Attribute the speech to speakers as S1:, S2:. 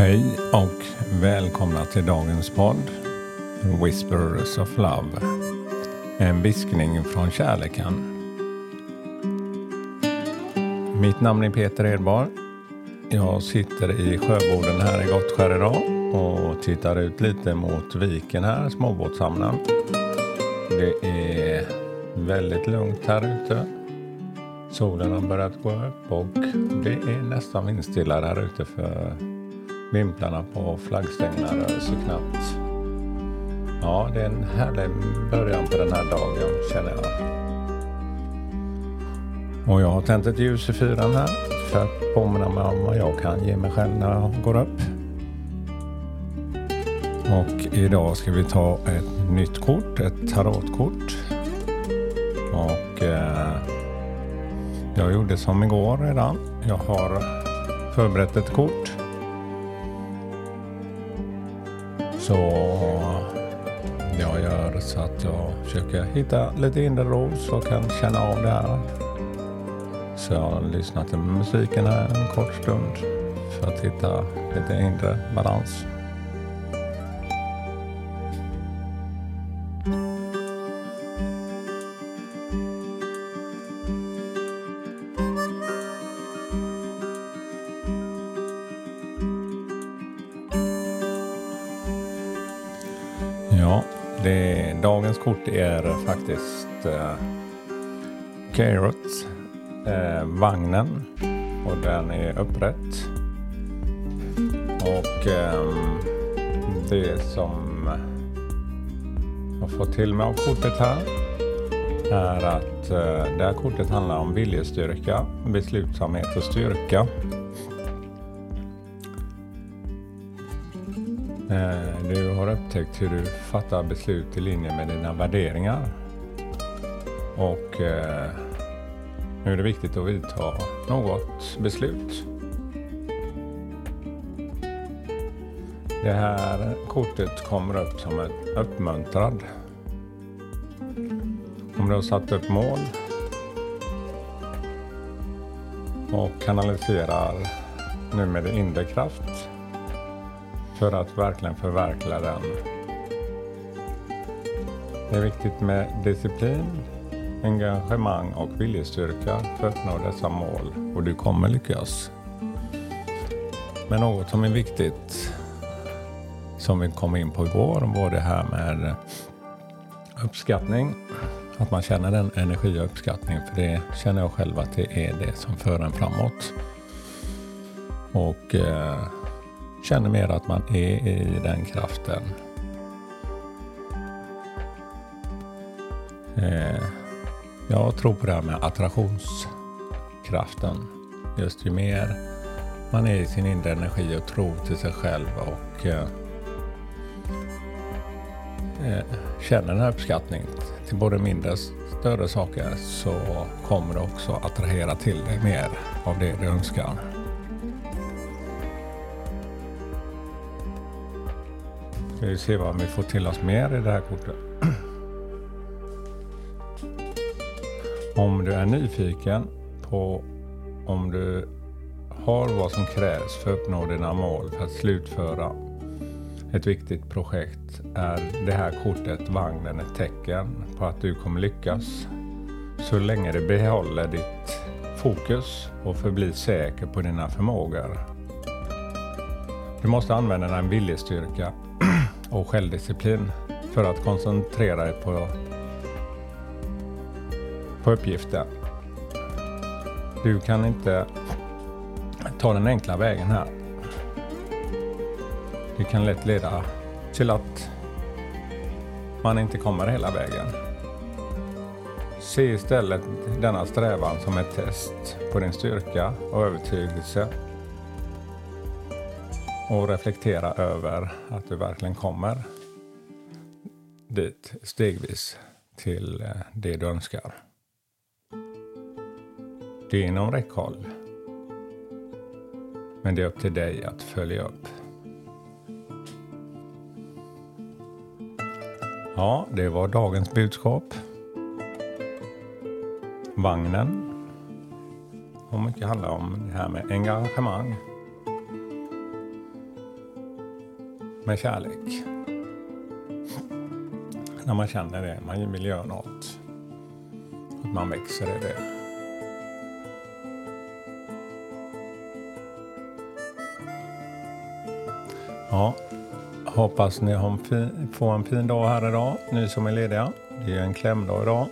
S1: Hej och välkomna till dagens podd Whispers of Love. En viskning från kärleken. Mitt namn är Peter Edbar. Jag sitter i sjöboden här i Gottskär idag och tittar ut lite mot viken här, småbåtshamnen. Det är väldigt lugnt här ute. Solen har börjat gå upp och det är nästan vindstilla där ute för vimplarna på flaggstängerna rör sig knappt. Ja, det är en härlig början på den här dagen känner jag. Och jag har tänt ett ljus i fyran här för att påminna mig om vad jag kan ge mig själv när jag går upp. Och idag ska vi ta ett nytt kort, ett tarotkort. Och eh, jag gjorde som igår redan. Jag har förberett ett kort. Så jag gör så att jag försöker hitta lite inre ro så kan känna av det här. Så jag lyssnar till musiken här en kort stund för att hitta lite inre balans. Ja, det, dagens kort är faktiskt eh, Carrot, eh, vagnen och den är upprätt. Och eh, det som jag får till mig av kortet här är att eh, det här kortet handlar om viljestyrka, beslutsamhet och styrka. Eh, du har upptäckt hur du fattar beslut i linje med dina värderingar. Och eh, nu är det viktigt att vidta något beslut. Det här kortet kommer upp som en uppmuntrad. Om du har satt upp mål och kanaliserar nu med din inre kraft för att verkligen förverkliga den. Det är viktigt med disciplin, engagemang och viljestyrka för att uppnå dessa mål och du kommer lyckas. Men något som är viktigt som vi kom in på igår var det här med uppskattning. Att man känner den energi och uppskattning för det känner jag själv att det är det som för en framåt. Och eh, känner mer att man är i den kraften. Eh, jag tror på det här med attraktionskraften. Just ju mer man är i sin inre energi och tror till sig själv och eh, eh, känner den här uppskattningen till både mindre och större saker så kommer det också attrahera till dig mer av det du önskar. Ska vi se vad vi får till oss mer i det här kortet. Om du är nyfiken på om du har vad som krävs för att uppnå dina mål för att slutföra ett viktigt projekt är det här kortet, vagnen, ett tecken på att du kommer lyckas så länge du behåller ditt fokus och förblir säker på dina förmågor. Du måste använda din viljestyrka och självdisciplin för att koncentrera dig på, på uppgiften. Du kan inte ta den enkla vägen här. Det kan lätt leda till att man inte kommer hela vägen. Se istället denna strävan som ett test på din styrka och övertygelse och reflektera över att du verkligen kommer dit stegvis till eh, det du önskar. Det är inom räckhåll. Men det är upp till dig att följa upp. Ja, det var dagens budskap. Vagnen. Och mycket handlar om det här med engagemang med kärlek. När man känner det, man vill göra något. Att man växer i det. Ja, hoppas ni får en fin dag här idag, ni som är lediga. Det är en klämdag idag.